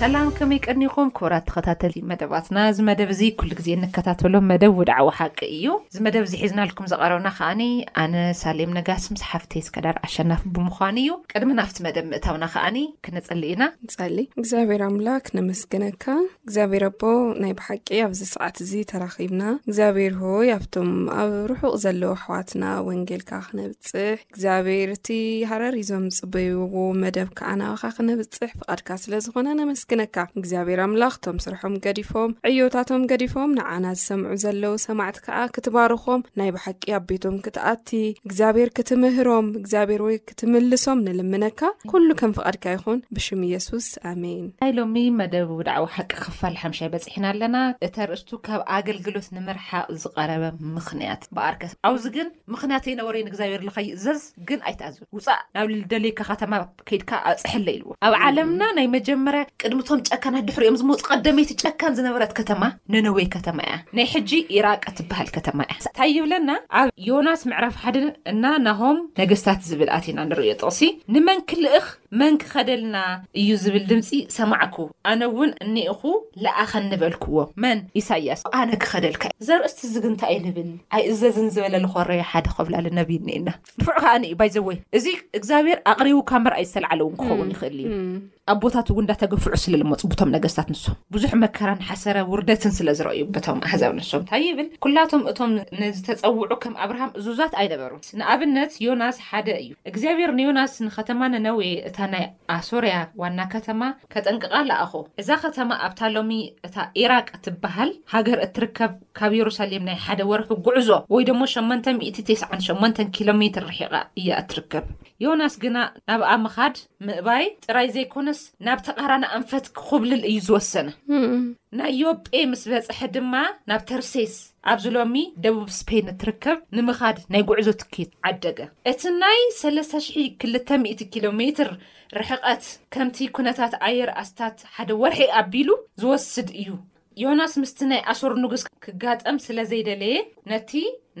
ሰላም ከመይ ቀኒኹም ክቡራት ተኸታተልቲ መደባትና እዚ መደብ እዚ ኩሉ ግዜ እንከታተሎ መደብ ውድዓዊ ሓቂ እዩ እዚ መደብ እዚ ሒዝናልኩም ዝቐረብና ከዓኒ ኣነ ሳሌም ነጋስ ምስ ሓፍተይ እስከዳር ኣሸናፊ ብምዃኑ እዩ ቅድሚ ናብቲ መደብ ምእታውና ከዓኒ ክነጸሊ ኢና ንጸሊ እግዚኣብሔር ኣምላክ ነመስግነካ እግዚኣብሔር ኣቦ ናይ ብሓቂ ኣብዚ ሰዓት እዚ ተራኺብና እግዚኣብሔር ሆይ ኣብቶም ኣብ ርሑቕ ዘለዉ ኣሕዋትና ወንጌልካ ክነብፅሕ እግዚኣብሔር እቲ ሃረር እዞም ዝፅበይዎ መደብ ከዓ ናባኻ ክነብፅሕ ፍቓድካ ስለ ዝኾነ ነመስግነካ እግዚኣብሔር ኣምላኽ ቶም ስርሖም ገዲፎም ዕዮታቶም ገዲፎም ንዓና ዝሰምዑ ዘለዉ ሰማዕት ከዓ ክትባርኾም ናይ ብሓቂ ኣብ ቤቶም ክትኣቲ እግዚኣብሔር ክትምህሮም እግዚኣብሔር ወይ ክትምልሶም ንልምነካ ኩሉ ከም ፍቓድካ ይኹን ብሽም ኢየሱስ ኣሜን ናይ ሎሚ መደብ ውድዓዊ ሓቂ ክፋል ሓምሻይ በጺሕና ኣለና እተርእስቱ ካብ ኣገልግሎት ንምርሓቕ ዝቐረበ ምኽንያት በኣርከ ኣብዚ ግን ምኽንያት ኣይነበረይን እግዚኣብሔር ልኸይእዘዝ ግን ኣይትኣዘዙ ውፃእ ናብ ልደልየካ ከተማ ከይድካ ኣብፅሐለ ኢልዎ ኣብ ዓለምና ናይ መጀመርያ ቅድሚ እቶም ጨካናት ድሕሪ ኦም ዝመጹ ቀደመይቲ ጨካን ዝነበረት ከተማ ነነዌ ከተማ እያ ናይ ሕጂ ኢራቅ እትበሃል ከተማ እያ። ታይ ይብለና ኣብ ዮናስ ምዕራፍ ሓደ እና ናሆም ነገስታት ዝብል ኣቲና ንርእዮ ጥቅሲ ንመን ክልእኽ መን ክኸደልና እዩ ዝብል ድምጺ ሰማዕኩ ኣነ እውን እኔእኹ ልኣኸኒ በልክዎ መን ኢሳያስ ኣነ ክኸደልካ እዩ ዘርእስቲ ዝግ እንታይ እዩ ልብል ኣይእዘዝን ዝበለ ልኾረየ ሓደ ኾብላሊ ነብይ እኔና ጥፉዕ ከኣ እዩ ባይ ዘወይ እዚ እግዚኣብሔር ኣቕሪቡ ካብ ምርኣይ ዝተልዓለ እውን ክኸውን ይኽእል እዩ ኣቦታት እውን እንዳተገፍዑ ስለ ልመፁ ብቶም ነገስታት ንሶም ብዙሕ መከራን ሓሰረ ውርደትን ስለ ዝረእዩ በቶም ኣሕዛብ ንሶም እንታይ ይብል ኩላቶም እቶም ንዝተፀውዑ ከም ኣብርሃም እዙዛት ኣይነበሩ ንኣብነት ዮናስ ሓደ እዩ እግዚኣብሔር ንዮናስ ንከተማ ነነዌ እታ ናይ ኣሶርያ ዋና ከተማ ከጠንቅቓ ለኣኾ እዛ ከተማ ኣብታ ሎሚ እታ ኢራቅ እትበሃል ሃገር እትርከብ ካብ የሩሳሌም ናይ ሓደ ወርሒ ጉዕዞ ወይ ደሞ ሸሞንተ ሚእቲ ተስዓን ሸሞንተን ኪሎ ሜትር ርሒቓ እያ እትርከብ። ዮናስ ግና ናብኣ ምኻድ፣ ምእባይ፣ ጥራይ ዘይኰነስ ናብ ተቓራኒ ኣንፈት ክዅብልል እዩ ዝወሰነ። ናይ ዮጴ ምስ በጽሐ ድማ ናብ ተርሴስ፣ ኣብዚ ሎሚ ደቡብ ስፔን እትርከብ፣ ንምኻድ ናይ ጉዕዞ ትኬት ዓደገ። እቲ ናይ ሰለስተ ሽሕ ክልተ ሚእቲ ኪሎ ሜትር ርሕቐት ከምቲ ኵነታት ኣየር ኣስታት ሓደ ወርሒ ኣቢሉ ዝወስድ እዩ። ዮናስ ምስቲ ናይ ኣሶር ንጉስ ኪጋጠም ስለ ዘይደለየ፣ ነቲ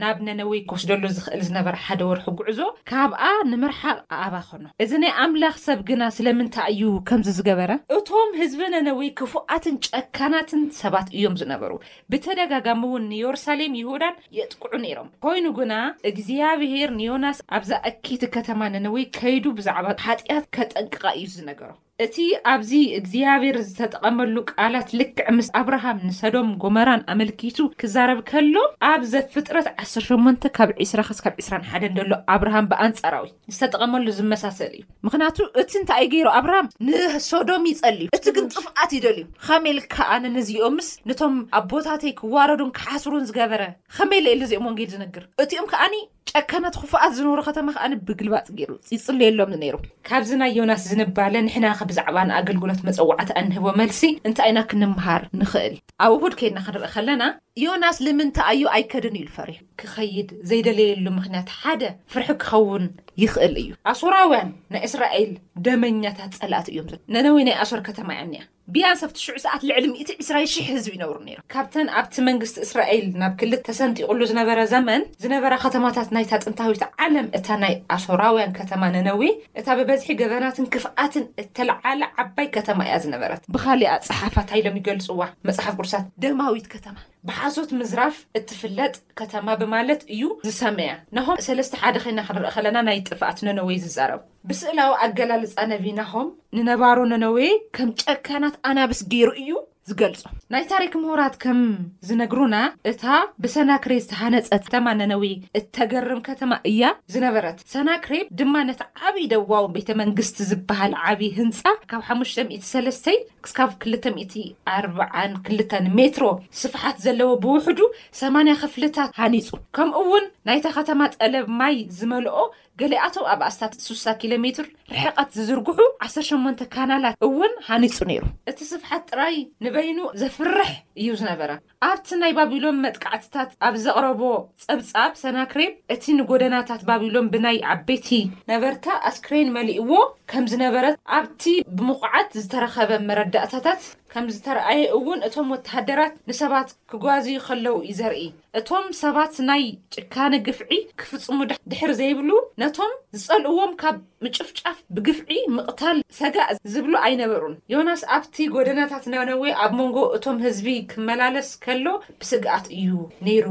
ናብ ነነዌ ኪወስደሉ ዚኽእል ዝነበረ ሓደ ወርሒ ጕዕዞ ካብኣ ንምርሓቕ ኣባኸኖ። እዚ ናይ ኣምላኽ ሰብ ግና ስለምንታይ እዩ ከምዚ ዝገበረ? እቶም ህዝቢ ነነዌ ክፉኣትን ጨካናትን ሰባት እዮም ዝነበሩ፣ ብተደጋጋሚ እውን ንየሩሳሌምን ይሁዳን የጥቅዑ ነይሮም። ኰይኑ ግና፣ እግዚኣብሄር ንዮናስ ኣብዛ እክይቲ ከተማ ነነዌ ከይዱ ብዛዕባ ሓጢኣት ኬጠንቅቓ እዩ ዝነገሮ። እቲ ኣብዚ እግዚኣብሔር ዝተጠቐመሉ ቃላት ልክዕ ምስ ኣብርሃም ንሰዶም ጎመራን ኣመልኪቱ ክዛረብ ከሎ ኣብ ዘፍጥረት ዓሰርተ ሸሞንተ ካብ ዕስራ ክስካብ ዕስራን ሓደን ዘሎ ኣብርሃም ብኣንጻራዊ ዝተጠቐመሉ ዝመሳሰል እዩ ምኽንያቱ እቲ እንታይ እዩ ገይሩ ኣብርሃም ንሶዶም ይጸሊ እዩ እቲ ግን ጥፍኣት ይደልዩ ኸመይ ኢልካ ኣነ ንዚኦምስ ንቶም ኣቦታተይ ክዋረዱን ክሓስሩን ዝገበረ ኸመይ ኢለ እየ ልዚኦም ወንጌል ዝነግር እቲኦም ከኣኒ ጨካናት ኹፉኣት ዝነብሮ ከተማ ከኣ ብግልባጥ ጌሩ ይጽልየሎም እዩ ነይሩ። ካብዚ ናይ ዮናስ ዝንባለ ንሕናኸ ብዛዕባ ንኣገልግሎት መጸዋዕታ እንህቦ መልሲ እንታይ ኢና ክንምሃር ንኽእል? ኣብ እሁድ ኬድና ክንርኢ ከለና ዮናስ ልምንታይ ኣዩ ኣይከድን ኢሉ ፈሪሑ? ክኸይድ ዘይደለየሉ ምኽንያት ሓደ ፍርሒ ክኸውን ይኽእል እዩ። ኣሶራውያን ናይ እስራኤል ደመኛታት ጸላእቲ እዮም። ነነዌ ናይ ኣሶር ከተማ እያ እኒኣ። ቢያንስ ኣብቲ ሽዑ ሰዓት ልዕሊ ሚእቲ ዕስራ ሺሕ ህዝቢ ይነብሩ ነይሮም። ካብተን ኣብቲ መንግስቲ እስራኤል ናብ ክልት ተሰንጢቑሉ ዝነበረ ዘመን ዝነበራ ከተማታት ናይታ ጥንታዊት ዓለም እታ ናይ ኣሶራውያን ከተማ ነነዌ እታ ብበዝሒ ገበናትን ክፍኣትን እተልዓለ ዓባይ ከተማ ኢያ ዝነበረት። ብኻልእ ኣጸሓሕፋ ታይ ኢሎም ይገልጽዋ መጽሓፍ ቅዱሳት? ደማዊት ከተማ። ብሓሶት ምዝራፍ እትፍለጥ ከተማ ብማለት ኢዩ ዝሰምያ። ናሆም ሰለስተ ሓደ ዄንና ክንርኢ ከለና ናይ ጥፍኣት ነነዌ እዩ ዝዛረብ። ብስእላዊ ኣገላልጻ ነብዪ ናሆም ንነባሮ ነነዌ ከም ጨካናት ኣናብስ ገይሩ እዩ ዝገልጾም። ናይ ታሪክ ምሁራት ከም ዝነግሩና እታ ብሰናክሬ ዝተሃነጸት ከተማ ነነዌ እተገርም ከተማ እያ ዝነበረት። ሰናክሬብ ድማ ነቲ ዓብዪ ደቡባዊ ቤተ መንግስቲ ዝበሃል ዓብዪ ህንጻ ካብ ሓሙሽተ ሚእቲ ሰለስተን ክሳብ ክልተ ሚእቲ ኣርብዓን ክልተን ሜትሮ ስፍሓት ዘለዎ ብውሕዱ ሰማንያ ክፍልታት ሃኒጹ። ከምኡውን ናይታ ከተማ ጠለብ ማይ ዝመልኦ ገሊኣቶም ኣብ ኣስታት ስሳ ኪሎ ሜትር ርሕቐት ዝዝርግሑ ዓሰርተ ሸሞንተ ካናላት እውን ሃኒጹ ነይሩ። እቲ ስፍሓት ጥራይ ንበይኑ ዘፍርሕ እዩ ዝነበረ። ኣብቲ ናይ ባቢሎን መጥቃዕትታት ኣብ ዘቕረቦ ጸብጻብ፣ ሰናክሬም እቲ ንጐደናታት ባቢሎን ብናይ ዓበይቲ ነበርታ ኣስክሬን መሊእዎ ከም ዝነበረ ኣብቲ ብምዅዓት ዝተረኸበ መረዳእታታት ከም ዝተራእየ እውን እቶም ወተሃደራት ንሰባት ክጓዝዩ ከለዉ እዩ ዘርእይ። እቶም ሰባት ናይ ጭካነ ግፍዒ ክፍጽሙ ድሕር ዘይብሉ፣ ነቶም ዝጸልእዎም ካብ ምጭፍጫፍ ብግፍዒ ምቕታል ሰጋእ ዝብሉ ኣይነበሩን። ዮናስ ኣብቲ ጎደናታት ነነዌ ኣብ መንጎ እቶም ህዝቢ ክመላለስ ከሎ ብስግኣት እዩ ነይሩ።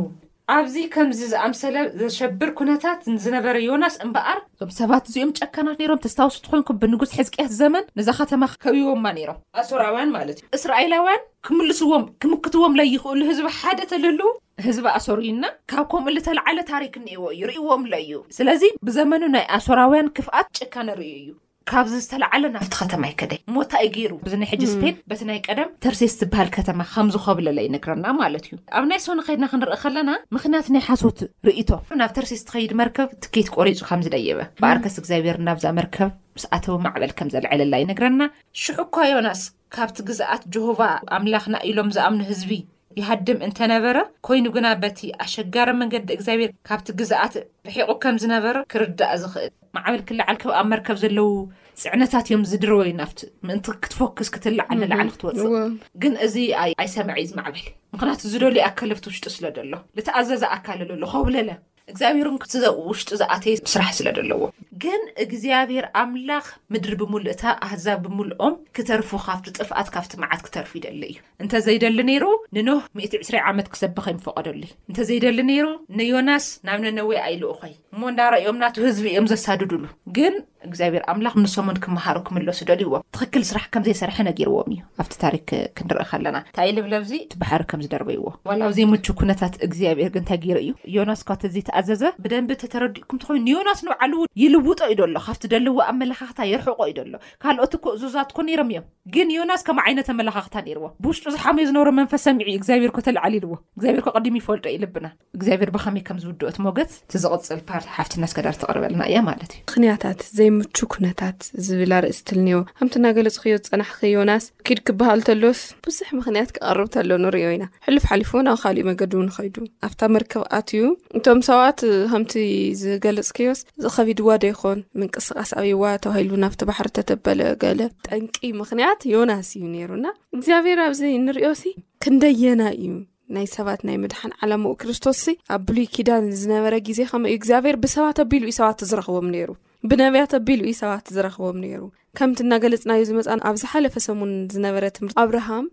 ኣብዚ ከምዚ ዝኣምሰለ ዘሸብር ኩነታት ዝነበረ ዮናስ እምበኣር። እዞም ሰባት እዚኦም ጨካናት ነይሮም። ተስታውሱ ተኾይንኩም ብንጉስ ሕዝቅያስ ዘመን ነዛ ከተማ ከቢቦማ ነይሮም። ኣሶራውያን ማለት እዩ። እስራኤላውያን ክምልስዎም ክምክትዎም ለይኽእሉ ህዝቢ ሓደ ተልህልው ህዝቢ ኣሶር እዩና ካብ ከምኡ ልተልዓለ ታሪክ እኒኤዎ እዩ ርእዎም ለዩ ስለዚ ብዘመኑ ናይ ኣሶራውያን ክፍኣት ጭካነ ርእዩ እዩ ካብዚ ዝተልዓለ ናብቲ ከተማ ይከደ ሞታ እዩ ገይሩ ብዚ ናይ ሕጂ ስፔን በቲ ናይ ቀደም ተርሴስ ዝበሃል ከተማ ከም ዝኾብለለ ይነግረና ማለት እዩ ኣብ ናይ ሶኒ ከይድና ክንርኢ ከለና ምክንያት ናይ ሓሶት ርእይቶ ናብ ተርሴስ ትኸይድ መርከብ ትኬት ቆሪጹ ከም ዝደየበ ብኣርከስ እግዚኣብሔር ናብዛ መርከብ ምስ ኣተወ ማዕበል ከም ዘልዐለላ ይነግረና ሽሑ እኳ ዮናስ ካብቲ ግዝኣት ጀሆቫ ኣምላኽና ኢሎም ዝኣምኑ ህዝቢ ይሃድም እንተ ነበረ፣ ኰይኑ ግና በቲ ኣሸጋሪ መንገዲ እግዚኣብሄር ካብቲ ግዝኣት ርሒቑ ከም ዝነበረ ክርዳእ ዝኽእል። ማዕበል ክለዓል ከብ ኣብ መርከብ ዘለዉ ጽዕነታት እዮም ዝድርበዩ ናብቲ ምእንቲ ክትፎክስ ክትለዓል ንላዕሊ ክትወጽእ ግን እዚ ኣይሰመዐ እዚ ማዕበል ምክንያቱ ዝደልዮ ኣከለብቲ ውሽጡ ስለ ደሎ ልተኣዘዘ ኣካለለሎ ኮብለለ እግዚኣብሔር እውን ክቲ ውሽጡ ዝኣተየ ስራሕ ስለ ደለዎ። ግን እግዚኣብሔር ኣምላኽ ምድሪ ብምሉእታ ኣህዛብ ብምሉኦም ክተርፉ ካብቲ ጥፍኣት ካብቲ መዓት ክተርፉ ይደሊ እዩ። እንተ ዘይደሊ ነይሩ ንኖህ ሚእቲ ዕስራ ዓመት ክሰብኽ ኣይምፈቐደሉ እዩ። እንተ ዘይደሊ ነይሩ ንዮናስ ናብ ነነዌ ኣይልእኾይ እሞ እንዳረእዮም ናቱ ህዝቢ እዮም ዘሳድዱሉ። ግን እግዚኣብሔር ኣምላኽ ንሶምን ክመሃሩ ክምለሱ ደልይዎም ትኽክል ስራሕ ከምዘይሰርሐ ነጊርዎም እዩ ኣብቲ ታሪክ ክንርእ ከለና ታይ ልብል ኣብዚ እቲ ባሕሪ ከምዝደርበይዎ ዋላ ኣብ ዘይምቹ ኩነታት እግዚኣብሔር ግን ታይ ጊሩ እዩ ዮናስ እኳ ተዘይተኣዘዘ ብደንቢ ተተረዲእኩም ተኾይኑ ንዮናስ ንባዕሉ ይልውጦ እዩ ደሎ ካብቲ ደለዎ ኣመለኻኽታ የርሕቆ እዩ ደሎ ካልኦት እኮ እዙዛት እኮ ነይሮም እዮም ግን ዮናስ ከምኣ ዓይነት ኣመለኻኽታ ነይርዎ ብውሽጡ ዝሓምዮ ዝነበሮ መንፈስ ሰሚዑ እዩ እግዚኣብሔር እኮ ተለዓሊልዎ እግዚኣብሔር እኮ ኣቀዲሙ ይፈልጦ እዩ ልብና እግዚኣብሔር ብኸመይ ከም ዝውድኦ እቲ ሞገት እቲ ዝቕፅል ፓርት ሓፍትና እስከዳር ተቕርበልና እያ ማለት እዩ ምክንያታት ዘይምቹ ኩነታት ዝብል ኣርእስቲ ትልንዮ ከምቲ እናገለፅክዮ ዝፀናሕኺ ዮናስ ኪድ ክበሃል ተሎስ ብዙሕ ምክንያት ክቐርብ ተሎ ንሪኦ ኢና ሕሉፍ ሓሊፉ ናብ ካሊእ መገዲ እውን ኸይዱ ኣብታ መርከብ ኣትዩ እቶም ሰባት ከምቲ ዝገለፅክዮስ ዝኸቢድዋ ዶ ይኾን ምንቅስቃስ ኣብይዋ ተባሂሉ ናብቲ ባሕሪ ተተበለ ገለ ጠንቂ ምክንያት ዮናስ እዩ ነይሩና እግዚኣብሔር ኣብዚ ንሪኦ ሲ ክንደየና እዩ ናይ ሰባት ናይ ምድሓን ዓላማኡ ክርስቶስ ኣብ ብሉይ ኪዳን ዝነበረ ግዜ ከመ እዩ እግዚኣብሔር ብሰባት ኣቢሉ ዩ ሰባት ዝረኽቦም ነይሩ ብነብያት ኣቢሉ ዩ ሰባት ዝረኽቦም ነይሩ ከምቲ እናገለፅናዩ ዝመፃን ኣብ ዝሓለፈ ሰሙን ዝነበረ ትምህርቲ ኣብርሃም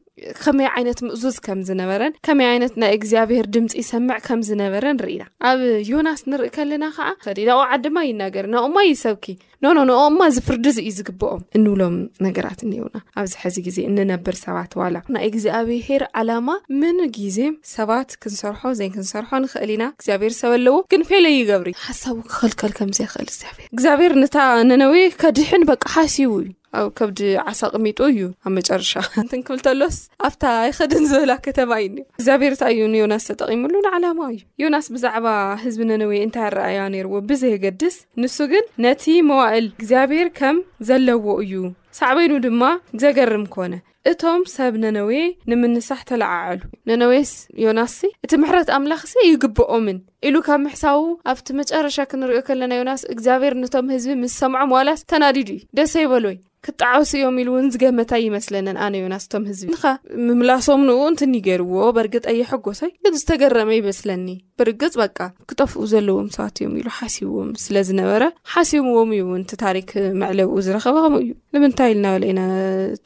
ከመይ ዓይነት ምእዙዝ ከም ዝነበረን ከመይ ዓይነት ናይ እግዚኣብሔር ድምፂ ይሰምዕ ከም ዝነበረን ርኢና ኣብ ዮናስ ንርኢ ከለና ከዓ ከዲ ናብኡ ዓድማ ይናገር ናብኡማ ይሰብኪ ኖኖ ንኦማ እዚ ፍርዲ እዚ እዩ ዝግብኦም እንብሎም ነገራት እኒውና ኣብዚ ሕዚ ግዜ እንነብር ሰባት ዋላ ናይ እግዚኣብሄር ዓላማ ምን ግዜ ሰባት ክንሰርሖ ዘይክንሰርሖ ንኽእል ኢና እግዚኣብሄር ሰብ ኣለዎ ግን ፌለ ይገብር ሓሳቡ ክኸልከል ከምዘይኽእል እግዚኣብሄር እግዚኣብሄር ነታ ነነዌ ከድሕን በቃ ሓሲቡ እዩ ኣብ ከብዲ ዓሳ ቅሚጡ እዩ ኣብ መጨረሻ እንትን ክብል ተሎስ ኣብታ ኣይኸድን ዝበላ ከተማ እዩ ኒ እግዚኣብሔር እንታይ እዩ ንዮናስ ተጠቒሙሉ ንዓላማ እዩ ዮናስ ብዛዕባ ህዝቢ ነነወ እንታይ ኣረኣያ ነይርዎ ብዘየገድስ ንሱ ግን ነቲ መዋእል እግዚኣብሔር ከም ዘለዎ እዩ ሳዕበይኑ ድማ ዘገርም ኮነ እቶም ሰብ ነነዌ ንምንሳሕ ተለዓዓሉ። ነነዌስ ዮናስሲ እቲ ምሕረት ኣምላኽሲ እይግብኦምን ኢሉ ካብ ምሕሳዉ ኣብቲ መጨረሻ ክንሪኦ ከለና ዮናስ እግዚኣብሔር ንቶም ህዝቢ ምስ ሰምዖም ዋላስ ተናዲዱ እዩ ደስ ኣይበሎይ ክጣዓሱ እዮም ኢሉ እውን ዝገመት ኣይመስለንን ኣነ ዮናስ እቶም ህዝቢ ንኻ ምምላሶም ንኡ እንትኒ ገይርዎ በርግጥ ኣየሐጎሶይ ግን ዝተገረመ ይመስለኒ ብርግጽ በቃ ክጠፍኡ ዘለዎም ሰባት እዮም ኢሉ ሓሲዎም ስለ ዝነበረ ሓሲዎም እዩ እውን እቲ ታሪክ መዕለብኡ ዝረኸበ ከምኡ እዩ ንምንታይ ኢልና በለ ኢና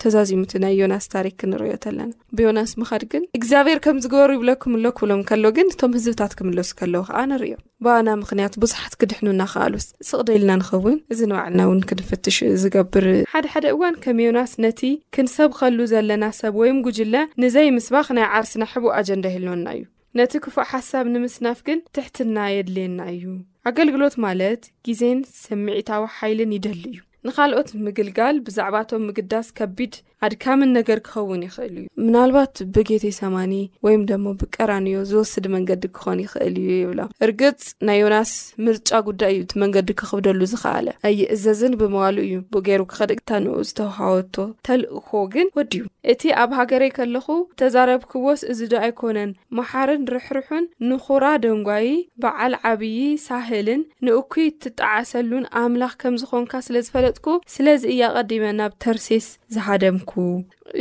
ተዛዚሙቲ ናይ ዮናስ ታሪክ ክንሪዮ ተለና ብዮናስ ምኻድ ግን እግዚኣብሔር ከም ዝገበሩ ይብለኩም ኣሎ ክብሎም ከሎ ግን እቶም ህዝብታት ክምለሱ ከለዉ ከዓ ንሪዮ ብኣና ምክንያት ብዙሓት ክድሕኑ እናክኣሉስ ስቕደ ኢልና ንኸውን እዚ ንባዕልና እውን ክንፍትሽ ዝገብር ሓደ ሓደ እዋን ከም ዮናስ ነቲ ክንሰብኸሉ ዘለና ሰብ ወይም ጉጅለ ንዘይምስባኽ ናይ ዓርስና ሕቡእ ኣጀንዳ ይህልወና እዩ ነቲ ክፉእ ሓሳብ ንምስናፍ ግን ትሕትና የድልየና እዩ። ኣገልግሎት ማለት ግዜን ስምዒታዊ ሓይልን ይደሊ እዩ። ንኻልኦት ምግልጋል ብዛዕባቶም ምግዳስ ከቢድ ኣድካምን ነገር ክኸውን ይኽእል እዩ። ምናልባት ብጌቴሰማኒ ወይም ደሞ ብቀራንዮ ዝወስድ መንገዲ ክኾን ይኽእል እዩ ይብሎም። እርግጽ ናይ ዮናስ ምርጫ ጉዳይ እዩ እቲ መንገዲ ክኽብደሉ ዝኸኣለ ኣይእዘዝን ብምባሉ እዩ ብኡ ገይሩ ክኸድግ ታንኡ ዝተውሃወቶ ተልእኮ ግን ወድዩ እቲ ኣብ ሃገረይ ከለኹ ተዛረብክዎስ እዚ ዶ ኣይኮነን መሓርን ርሕርሑን ንኹራ ደንጓዪ በዓል ዓብዪ ሳህልን ንእኩይ እትጠዓሰሉን ኣምላኽ ከም ዝኾንካ ስለ ዝፈለጥኩ ስለዚ እያ ቀዲመ ናብ ተርሴስ ዝሃደምኩ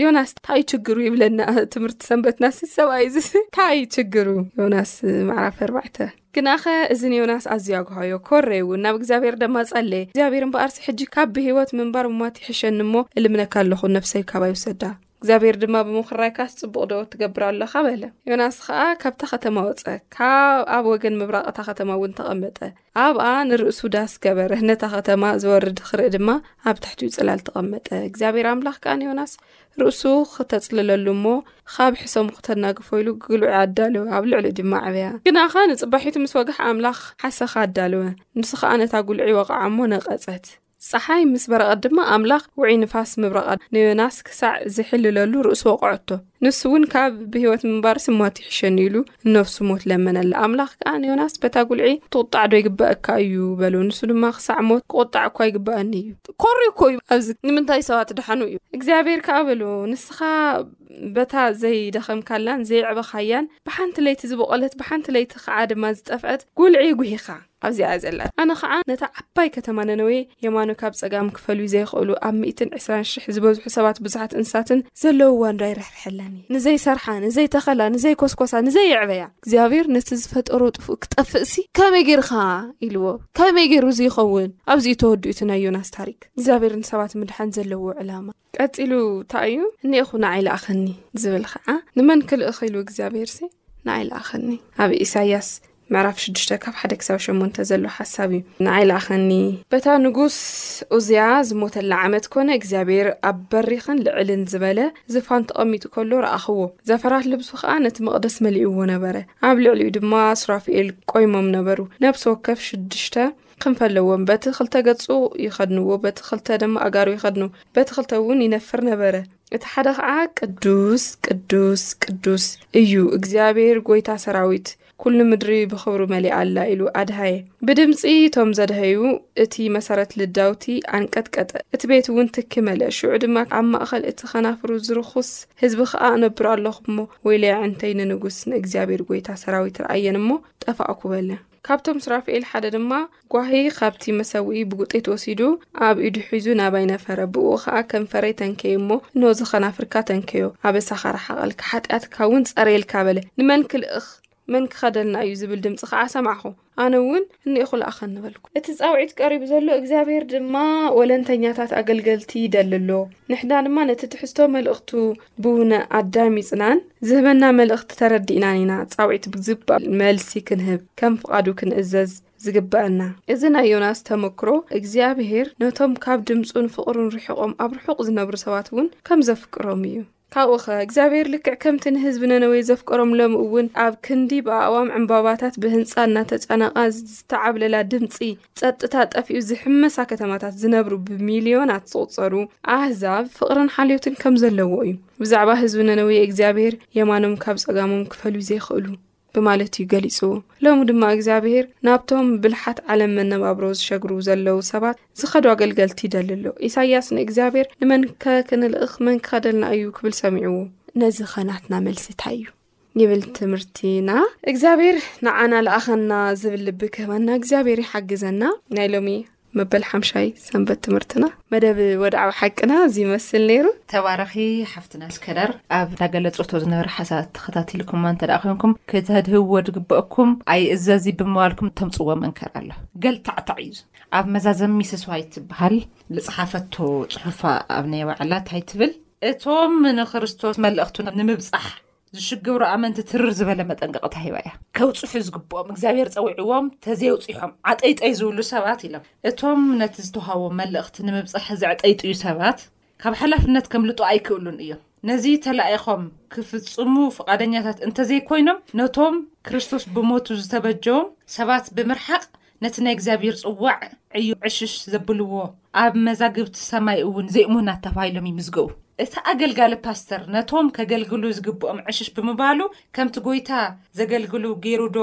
ዮናስ ታይ ችግሩ ይብለና ትምህርቲ ሰንበትና ሰብኣይ እዚ ታይ ችግሩ ዮናስ ምዕራፍ ኣርባዕተ ግናኸ እዚ ንዮናስ ኣዝዩ ኣግሃዮ ኮረይ እውን ናብ እግዚኣብሔር ደማ ጸለየ እግዚኣብሔር እምበኣርሲ ሕጂ ካብ ብህይወት ምንባር ሙማት ይሕሸኒ እሞ እልምነካ ኣለኹ ነፍሰይ ካባይ ውሰዳ እግዚኣብሔር ድማ ብምክራይካስ ጽቡቕ ዶ ትገብር ኣለኻ በለ ዮናስ ኸኣ ካብታ ኸተማ ወጸ ካብ ኣብ ወገን ምብራቕ እታ ኸተማ እውን ተቐመጠ ኣብኣ ንርእሱ ዳስ ገበረ፣ ነታ ኸተማ ዝወርድ ኽርኢ ድማ ኣብ ትሕቲኡ ጽላል ተቐመጠ። እግዚኣብሔር ኣምላኽ ከኣ ንዮናስ ርእሱ ኽተጽልለሉ እሞ ኻብ ሕሰሙ ኽተናግፎ ኢሉ ግሉዕ ኣዳለወ፣ ኣብ ልዕሊኡ ድማ ዕበያ። ግናኸ ንጽባሒቱ ምስ ወግሐ ኣምላኽ ሓሰኻ ኣዳለወ፣ ንሱ ኸኣ ነታ ጉልዒ ወቐዓ እሞ ነቐጸት። ጸሓይ ምስ በረቐት ድማ ኣምላኽ ውዑይ ንፋስ ምብራቓ ንዮናስ ክሳዕ ዚሕልለሉ ርእሱ ወቕዐቶ። ንሱ እውን ካብ ብህይወት ምንባርሲ ሞት ይሕሸኒ ኢሉ ንነፍሱ ሞት ለመነላ። ኣምላኽ ከኣ ንዮናስ በታ ጉልዒ ትቝጣዕ ዶ ይግበኣካ እዩ በሎ። ንሱ ድማ ክሳዕ ሞት ክቝጣዕ እኳ ይግበኣኒ እዩ። ኮሪ እኮ እዩ ኣብዚ ንምንታይ ሰባት ድሓኑ እዩ። እግዚኣብሔር ከኣ በሎ ንስኻ በታ ዘይደኸምካላን ዘየዕበኻያን ብሓንቲ ለይቲ ዝቦቐለት ብሓንቲ ለይቲ ከኣ ድማ ዝጠፍዐት ጉልዒ ጉሂኻ ኣብዚኣ እያ ዘላ። ኣነ ኸዓ ነታ ዓባይ ከተማ ነነዌ የማኑ ካብ ጸጋሙ ክፈልዩ ዘይኽእሉ ኣብ ሚእትን ዕስራን ሽሕ ዝበዝሑ ሰባት ብዙሓት እንስሳትን ዘለውዋ እንዶ ኣይርሕርሐላን እዩ። ንዘይሰርሓ፣ ንዘይተኸላ፣ ንዘይኮስኮሳ፣ ንዘይየዕበያ። እግዚኣብሔር ነቲ ዝፈጠሮ ጥፉእ ክጠፍእሲ ከመይ ጌርኻ ኢልዎ። ከመይ ጌሩ እዚ ይኸውን? ኣብዚ'ዩ ተወዲኡ እቲ ናይ ዮናስ ታሪክ። እግዚኣብሔር ንሰባት ምድሓን ዘለዎ ዕላማ። ቀጺሉ እንታይ እዩ እኒኤኹ ንዓይ ለኣኸኒ ዝብል ኸዓ ንመን ክልእኽ ኢሉ እግዚኣብሄርሲ ንዓይ ለኣኸኒ ኣብ ኢሳያስ ምዕራፍ ሽዱሽተ ካብ ሓደ ክሳብ ሸሞንተ ዘሎ ሓሳብ እዩ ንዓይ ለኣኸኒ በታ ንጉስ ኡዝያ ዝሞተላ ዓመት ኮነ እግዚኣብሔር ኣብ በሪኽን ልዕልን ዝበለ ዝፋን ተቐሚጡ ከሎ ረኣኽዎ ዘፈራት ልብሱ ከዓ ነቲ መቕደስ መሊእዎ ነበረ ኣብ ልዕሊኡ ድማ ሱራፍኤል ቆይሞም ነበሩ ነብሲ ወከፍ ሽዱሽተ ክንፈለዎም በቲ ክልተ ገጹ ይኸድንዎ፣ በቲ ክልተ ደማ ኣጋሩ ይኸድኑ፣ በቲ ክልተ እውን ይነፍር ነበረ። እቲ ሓደ ኸዓ ቅዱስ ቅዱስ ቅዱስ እዩ እግዚኣብሔር ጐይታ ሰራዊት ኩሉ ምድሪ ብኽብሩ መሊኣ ኣላ ኢሉ ኣድሃየ። ብድምፂ እቶም ዘድሀዩ እቲ መሰረት ልዳውቲ ኣንቀጥቀጠ፣ እቲ ቤት እውን ትኪ መልአ። ሽዑ ድማ ኣብ ማእኸል እቲ ኸናፍሩ ዝርኹስ ህዝቢ ኸዓ እነብር ኣለኹ እሞ ወይለይ ኣዕንተይ ንንጉስ ንእግዚኣብሔር ጐይታ ሰራዊት ረኣየን እሞ ጠፋእኩ በለ። ካብቶም ሱራፍኤል ሓደ ድማ ጓሂ ኻብቲ መሰውኢ ብጕጤት ወሲዱ ኣብ ኢዱ ሒዙ ናባይ ነፈረ። ብእኡ ኸኣ ከንፈረይ ተንከየ እሞ፣ እንሆ እዚ ኸናፍርካ ተንከዮ፣ ኣበሳኻ ረሓቐልካ፣ ሓጢኣትካውን ጸረየልካ በለ። ንመን ክልእኽ፣ መን ክኸደልና እዩ? ዝብል ድምጺ ኸኣ ሰማዕኩ። ኣነ እውን፣ እንኤኹ ልኣኸኒ በልኩ። እቲ ጻውዒት ቀሪቡ ዘሎ እግዚኣብሄር ድማ ወለንተኛታት ኣገልገልቲ ይደሊ ኣሎ። ንሕና ድማ ነቲ ትሕዝቶ መልእኽቱ ብውነ ኣዳሚጽናን ዝህበና መልእኽቲ ተረዲእናን ኢና ጻውዒት ብዝግባእ መልሲ ክንህብ ከም ፍቓዱ ክንእዘዝ ዝግበኣና። እዚ ናይ ዮናስ ተመክሮ እግዚኣብሄር ነቶም ካብ ድምጹን ፍቕሩን ርሒቖም ኣብ ርሑቕ ዝነብሩ ሰባት እውን ከም ዘፍቅሮም እዩ። ካብኡኸ እግዚኣብሄር ልክዕ ከምቲ ንህዝቢ ነነዌ ዘፍቀሮም ሎሚ እውን ኣብ ክንዲ ብኣእዋም ዕምባባታት ብህንጻ እናተጨነቓ ዝተዓብለላ ድምጺ ጸጥታ ጠፊኡ ዝሕመሳ ከተማታት ዝነብሩ ብሚልዮናት ዝቝጸሩ ኣህዛብ ፍቕርን ሓልዮትን ከም ዘለዎ እዩ። ብዛዕባ ህዝቢ ነነዌ እግዚኣብሔር የማኖም ካብ ጸጋሞም ክፈልዩ ዘይክእሉ ብማለት እዩ ገሊጽዎ። ሎሚ ድማ እግዚኣብሄር ናብቶም ብልሓት ዓለም መነባብሮ ዝሸግሩ ዘለዉ ሰባት ዝኸዱ ኣገልገልቲ ይደሊ ኣሎ። ኢሳይያስ ንእግዚኣብሄር ንመን ከ ክንልእኽ መን ክኸደልና እዩ ክብል ሰሚዕዎ። ነዚ ኸናትና መልሲ እንታይ እዩ? ይብል ትምህርቲና እግዚኣብሔር ንዓና ለኣኸና ዝብል ልቢ ክህበና እግዚኣብሔር ይሓግዘና ናይ ሎሚ መበል ሓምሻይ ሰንበት ትምህርትና መደብ ወድዓዊ ሓቅና እዚ ይመስል ነይሩ ተባረኺ ሓፍትና ስከዳር ኣብ ዳገለፆቶ ዝነበረ ሓሳባት ተኸታትልኩማ እንተ ኮንኩም ክተድህዎ ዝግበአኩም ኣይ እዘዚ ብምባልኩም ተምፅዎ መንከር ኣሎ ገልታዕታዕ እዩ ኣብ መዛዘሚ ስስዋይ ትበሃል ዝፅሓፈቶ ፅሑፋ ኣብ ናይ ባዕላ እንታይ ትብል እቶም ንክርስቶስ መልእኽቱ ንምብጻሕ ዝሽገሩ ኣመንቲ ትርር ዝበለ መጠንቀቕታ ሂባ እያ። ከብጽሑ ዝግብኦም እግዚኣብሔር ጸዊዕዎም ተዘየውጺሖም ዓጠይጠይ ዝብሉ ሰባት ኢሎም እቶም ነቲ ዝተውሃቦም መልእኽቲ ንምብጻሕ ዘዕጠይጥዩ ሰባት ካብ ሓላፍነት ከምልጡ ኣይክእሉን እዮም። ነዚ ተላኢኾም ክፍጽሙ ፍቓደኛታት እንተዘይኮይኖም ነቶም ክርስቶስ ብሞቱ ዝተበጀዎም ሰባት ብምርሓቕ ነቲ ናይ እግዚኣብሔር ጽዋዕ ዕዩ ዕሽሽ ዘብልዎ ኣብ መዛግብቲ ሰማይ እውን ዘይእሙናት ተባሂሎም ይምዝገቡ። እቲ ኣገልጋሊ ፓስተር ነቶም ከገልግሉ ዝግብኦም ዕሽሽ ብምባሉ ከምቲ ጐይታ ዘገልግሉ ገይሩዶ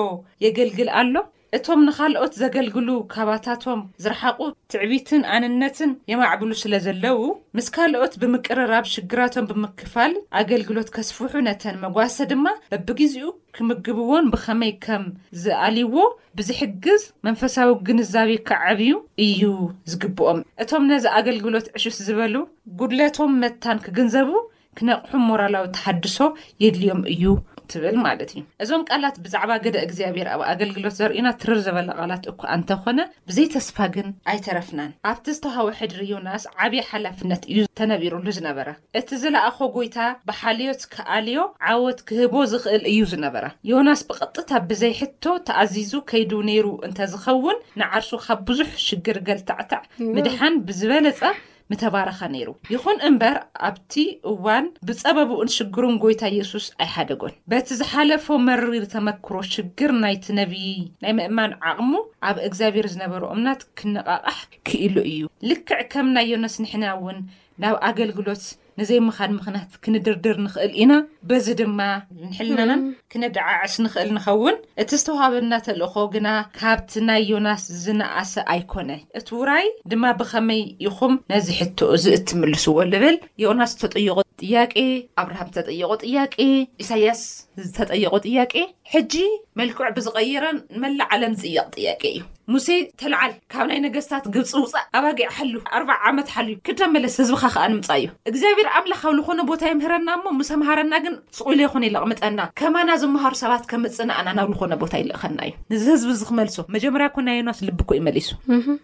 የገልግል ኣሎ? እቶም ንኻልኦት ዘገልግሉ ካባታቶም ዝረሓቑ ትዕቢትን ኣንነትን የማዕብሉ ስለ ዘለዉ ምስ ካልኦት ብምቅርራብ ሽግራቶም ብምክፋል ኣገልግሎት ከስፍሑ ነተን መጓሰ ድማ በብጊዜኡ ክምግብዎን ብኸመይ ከም ዝኣልይዎ ብዚሕግዝ መንፈሳዊ ግንዛቤ ኪዓብዩ እዩ ዚግብኦም። እቶም ነዚ ኣገልግሎት ዕሽሽ ዝበሉ፣ ጕድለቶም መታን ኪግንዘቡ፣ ኪነቕሑን ሞራላዊ ተሃድሶ የድልዮም እዩ ትብል ማለት እዩ። እዞም ቃላት ብዛዕባ ግደ እግዚኣብሄር ኣብ ኣገልግሎት ዘርእዩና ትርር ዘበለ ቓላት እኳ እንተ ዀነ፣ ብዘይ ተስፋ ግን ኣይተረፍናን። ኣብቲ ዝተዋህበ ሕድሪ ዮናስ ዓብዪ ሓላፍነት እዩ ተነቢሩሉ ዝነበረ። እቲ ዝለኣኾ ጐይታ ብሓልዮት ክኣልዮ፣ ዓወት ክህቦ ዝኽእል እዩ ዝነበረ። ዮናስ ብቐጥታ ብዘይ ሕቶ ተኣዚዙ ከይዱ ነይሩ እንተ ዝኸውን፣ ንዓርሱ ካብ ብዙሕ ሽግር ገልታዕታዕ ምድሓን ብዝበለጸ ምተባረኸ ነይሩ። ይኹን እምበር ኣብቲ እዋን ብጸበብኡን ሽግሩን ጐይታ የሱስ ኣይሓደጎን። በቲ ዝሓለፎ መሪር ተመክሮ ሽግር ናይቲ ነብዪ ናይ ምእማን ዓቕሙ ኣብ እግዚኣብሄር ዝነበሮ እምናት ክነቓቓሕ ክኢሉ እዩ። ልክዕ ከም ናይ ዮናስ ንሕና እውን ናብ ኣገልግሎት ንዘይምኻድ ምኽንያት ክንድርድር ንኽእል ኢና በዚ ድማ ንሕልናናን ክነደዓዕስ ንኽእል ንኸውን እቲ ዝተዋሃበና ተልእኾ ግና ካብቲ ናይ ዮናስ ዝነኣሰ ኣይኮነ እቲ ውራይ ድማ ብኸመይ ኢኹም ነዚ ሕቶ እዚ እትምልስዎ ልብል ዮናስ ዝተጠየቆ ጥያቄ ኣብርሃም ዝተጠየቆ ጥያቄ ኢሳያስ ዝተጠየቆ ጥያቄ ሕጂ መልክዑ ብዝቐየረን ንመላእ ዓለም ዝጽየቕ ጥያቄ እዩ። ሙሴ ተልዓል፣ ካብ ናይ ነገስታት ግብጺ ውጻእ፣ ኣባጊዕ ሓሉ፣ ኣርብዓ ዓመት ሓሉ፣ ክድ ተመለስ፣ ህዝብኻ ኸኣ ንምጻእ እዩ። እግዚኣብሔር ኣምላኽ ኣብ ልኾነ ቦታ ይምህረና እሞ፣ ምስ ኣምሃረና ግን ስቕ ኢሉ ኣይኮነይ ለቕምጠና፣ ከማና ዝመሃሩ ሰባት ከምጽናዕና ናብ ልኾነ ቦታ ይልእኸና እዩ። ንዚ ህዝቢ እዚ ክመልሶ፣ መጀመርያ እኮ ናይ ዮናስ ልቢ እኮ እዩ መሊሱ።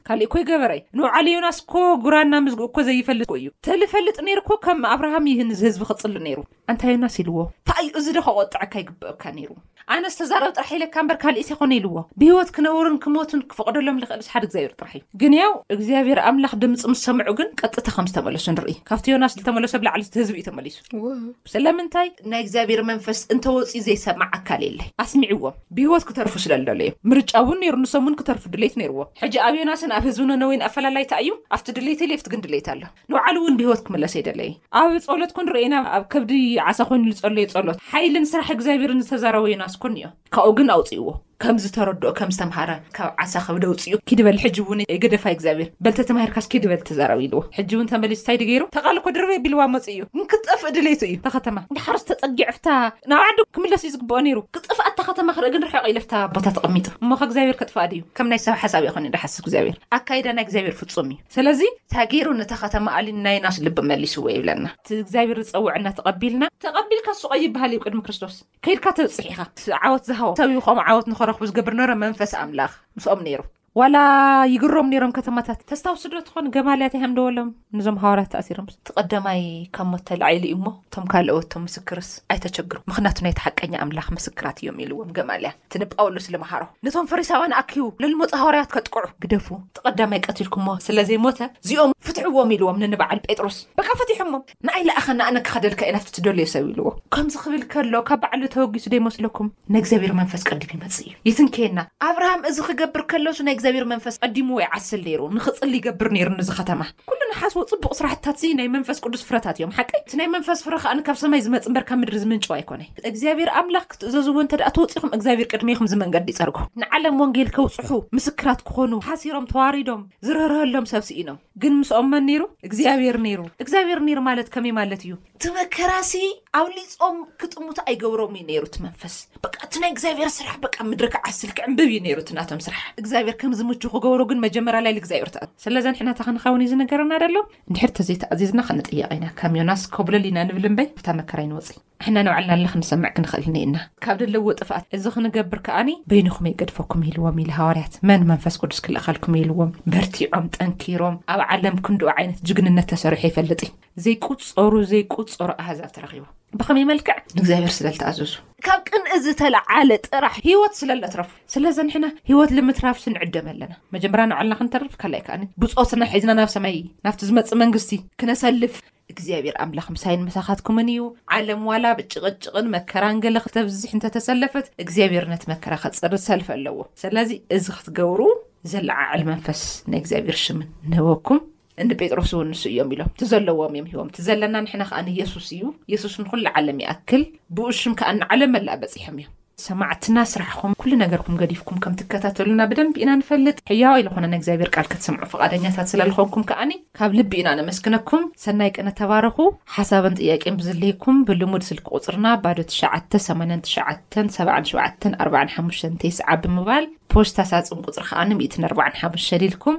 ካልእ እኮ ኣይገበረይ። ንውዓሉ ዮናስ እኮ ጉራና ምዝግኡ እኮ ዘይፈልጥ እኮ እዩ። ተልፈልጥ ነይሩ እኮ ከም ኣብርሃም እዩ ንዚ ህዝቢ ክጽሉ ነይሩ። ኣንታይ ዮናስ ኢልዎ ታይ እዩ እዚ ዶ ከቆጥዐካ ይግበእካ ነይሩ ኣነስ ተዛረብ ጥራሕ ኢለካ እምበር ካሊእስ ኣይኮነ ኢልዎ ብሂወት ክነብሩን ክሞቱን ክፈቅደሎም ልክእል ሓደ እግዚኣብሔር ጥራሕ እዩ ግን ያው እግዚኣብሔር ኣምላክ ድምፂ ምስ ሰምዑ ግን ቀጥታ ከም ዝተመለሱ ንርኢ ካብቲ ዮናስ ዝተመለሰ ብላዕሊ እቲ ህዝቢ እዩ ተመሊሱ ስለምንታይ ናይ እግዚኣብሔር መንፈስ እንተወፅዩ ዘይሰምዕ ኣካል የለ ኣስሚዕዎም ብሂወት ክተርፉ ስለ ዝደለዩ ምርጫ እውን ነይሩ ንሶም እውን ክተርፉ ድሌት ነይርዎ ሕጂ ኣብ ዮናስን ኣብ ህዝቢ ነነዌን ኣፈላላይ ታይ እዩ ኣብቲ ድሌት የለ ኣብቲ ግን ድሌት ኣሎ ንባዕሉ እውን ብህይወት ክምለስ እየ ደለይ። ኣብ ጸሎት ኮን ርእይና ኣብ ከብዲ ዓሳ ኮይኑ ልጸለዮ ጸሎት ሓይልን ስራሕ እግዚኣብሔርን ዝተዛረቦ ዮናስ ኮን እዮ። ካብኡ ግን ኣውጽእዎ ከም ዝተረድኦ ከም ዝተምሃረ ካብ ዓሳ ከብዲ ኣውጺኡ ኪድ በል ሕጂ እውን ኣይገደፋይ እግዚኣብሔር በል ተተማሂርካስ ኪድ በል ተዛረብ ኢልዎ ሕጂ እውን ተመሊሱ ታይ ድዩ ገይሩ ተቃል እኮ ድርበይ ቢልዋ መጹ እዩ ግን ክትጠፍእ ድሌቱ እዩ እታ ከተማ ዳሓርስ ተጸጊዑ ኣፍታ ናብ ዓዱ ክምለስ እዩ ዝግብኦ ነይሩ ክጥፍእ ኣታ ከተማ ክርኢ ግን ርሕቅ ኢሉ ኣፍታ ቦታ ተቀሚጡ እሞከ እግዚኣብሔር ከጥፍኣ ድዩ ከም ናይ ሰብ ሓሳብ ኣይኮነን ድሓስብ እግዚኣብሔር ኣካይዳ ናይ እግዚኣብሔር ፍጹም እዩ። ስለዚ ታይ ገይሩ ነታ ከተማ ኣሊን ናይ ዮናስ ልቢ መሊስዎ ይብለና። እቲ እግዚኣብሔር ዝጸወዐና ተቐቢልና። ተቐቢልካ ሱቕ ኣይብሃል እዩ ቅድሚ ክርስቶስ ከይድካ ተብጽሕ ኢኻ። እቲ ዓወት ዝሃቦ ሰብ እዩ ከምኡ ዓወት ንኸረኽቡ ዝገብር ነበረ መንፈስ ኣምላኽ ምስኦም ነይሩ። ዋላ ይግሮም ነይሮም ከተማታት ተስታውሱ ዶ ትኾን ገማልያ ታይ ሃምደወሎም ንዞም ሃዋርያት ተኣሲሮምስ። እቲ ቀዳማይ ካብ ሞት ተላዒሉ እዩ እሞ እቶም ካልኦት እቶም ምስክርስ ኣይተቸግሩ ምኽንያቱ ናይቲ ሓቀኛ ኣምላኽ ምስክራት እዮም ኢልዎም ገማልያ። እቲ ንጳውሎስ ልምሃሮ ነቶም ፈሪሳውያን ኣኪቡ ልልሙጽ ሃዋርያት ከጥቅዑ ግደፉ እቲ ቀዳማይ ቀቲልኩሞ ስለ ዘይሞተ እዚኦም ፍትሕዎም ኢልዎም ንንብዓል ጴጥሮስ በቃ ፈቲሖሞ ንኣይ ልኣኸና ኣነ ክኸደልካ ኢናፍቲ ትደልዮ ሰብ ኢልዎ ከምዚ ክብል ከሎ ካብ ባዕሉ ተወጊሱ ዶ ይመስለኩም ናይ እግዚኣብሔር መንፈስ ቀዲሙ ይመጽእ እዩ ይትንከየና ኣብርሃም እዚ ክገብር ከሎስ ናይ እግዚኣብሔር መንፈስ ቀዲምዎ ይዓስል ነይሩ ንክጽሊ ይገብር ነይሩ ንዚ ከተማ ኩሉ ንሓስቦ ጽቡቅ ስራሕትታት እዚ ናይ መንፈስ ቅዱስ ፍረታት እዮም ሓቀይ እቲ ናይ መንፈስ ፍረ ከኣ ካብ ሰማይ ዝመጽእ እምበር ካብ ምድሪ ዝምንጨው ኣይኮነይ እግዚኣብሔር ኣምላኽ ክትእዘዝዎ እንተ ደኣ ተወጺኹም፣ እግዚኣብሄር ቅድሜኹም እዚ መንገዲ ይጸርጎ። ንዓለም ወንጌል ከብጽሑ፣ ምስክራት ክኾኑ፣ ሓሲሮም፣ ተዋሪዶም፣ ዝርህርሀሎም ሰብ ስኢኖም። ግን ምስኦም መን ነይሩ? እግዚኣብሄር ነይሩ። እግዚኣብሄር ነይሩ ማለት ከመይ ማለት እዩ? እቲ መከራሲ ኣብሊጾም ክጥምቱ ኣይገብሮም እዩ ነይሩ እቲ መንፈስ። በቃ እቲ ናይ እግዚኣብሄር ስራሕ በቃ ምድሪ ክዓስል ክዕምብብ እዩ ነይሩ እቲ ናቶም ስራሕ። እግዚኣብሄር ከምዚ ምቹው ክገብሮ ግን መጀመርያ ላይሊ እግዚኣብሄር ተኣዘዙ። ስለ ዘንሕነታ ክንኸውን እዩ ዝንገረና ደሎ። እንድሕር ተዘይተኣዚዝና ክንጥየቕ ኢና። ከም ዮናስ ኮብለል ኢና ንብል እምበይ ካብታ መከራ ኣይንወጽእን። ንሕና ንባዕልና ኣላ ክንሰምዕ ክንኽእል ኒእና። ካብ ደለዎ ጥፍኣት እዚ ክንገብር ከኣኒ በይንኹም የገድፈኩም ኢልዎም ኢለ ሃዋርያት መን መንፈስ ቅዱስ ክልእኸልኩም ኢልዎም በርቲዖም ጠንኪሮም ኣብ ዓለም ክንድኡ ዓይነት ጅግንነት ተሰሪሑ ኣይፈልጥ እዩ ዘይቁጸሩ ዘይቁጸሩ ኣህዛብ ተረኺቦም ብኸመይ መልክዕ ንእግዚኣብሔር ስለ ልተኣዘዙ ካብ ቅንኢ ዝተለዓለ ጥራሕ ህይወት ስለ ለትረፉ ስለዚ ንሕና ህይወት ልምትራፍ ስንዕደም ኣለና መጀመርያ ንባዕልና ክንተርፍ ካልኣይ ከኣኒ ብጾትና ሒዝና ናብ ሰማይ ናብቲ ዝመጽእ መንግስቲ ክነሰልፍ እግዚኣብሔር ኣምላኽ ምሳይን ምሳኻትኩምን እዩ። ዓለም ዋላ ብ ጭቕጭቕን መከራን ገለ ክተብዝሕ እንተ ተሰለፈት እግዚኣብሔር ነቲ መከራ ከጽሪ ሰልፊ ኣለዎ። ሰለዚ እዚ ክትገብሩ ዘለዓዕል መንፈስ ናይ እግዚኣብሔር ሽም ንህበኩም። እን ጴጥሮስ እውን ንሱ እዮም ኢሎም። እቲ ዘለዎም እዮም ሂቦም። እቲ ዘለና ንሕና ከኣ ንየሱስ እዩ። የሱስ ንኹሉ ዓለም ይኣክል። ብኡ ሽም ከኣ ንዓለም መላእ በጺሖም እዮም። ሰማዕትና ስራሕኹም ኩሉ ነገርኩም ገዲፍኩም ከም ትከታተሉና ብደንቢ ኢና ንፈልጥ ሕያዋይ ልኾነ ናይ እግዚኣብሔር ቃል ክትሰምዑ ፍቓደኛታት ስለ ልኾንኩም ከኣኒ ካብ ልቢ ኢና ነመስግነኩም ሰናይ ቅነ ተባረኹ ሓሳብን ጥያቄን ብዝልህኩም ብልሙድ ስልኪ ቁጽርና ባዶ ትሽዓተ ሰማንያን ትሽዓተን ሰብዓን ሸውዓተን ኣርብዓን ሓሙሽተን ቴስዓ ብምባል ፖስታ ሳጽን ቁጽሪ ከኣኒ ሚእትን ኣርብዓን ሓሙሽተን ኢልኩም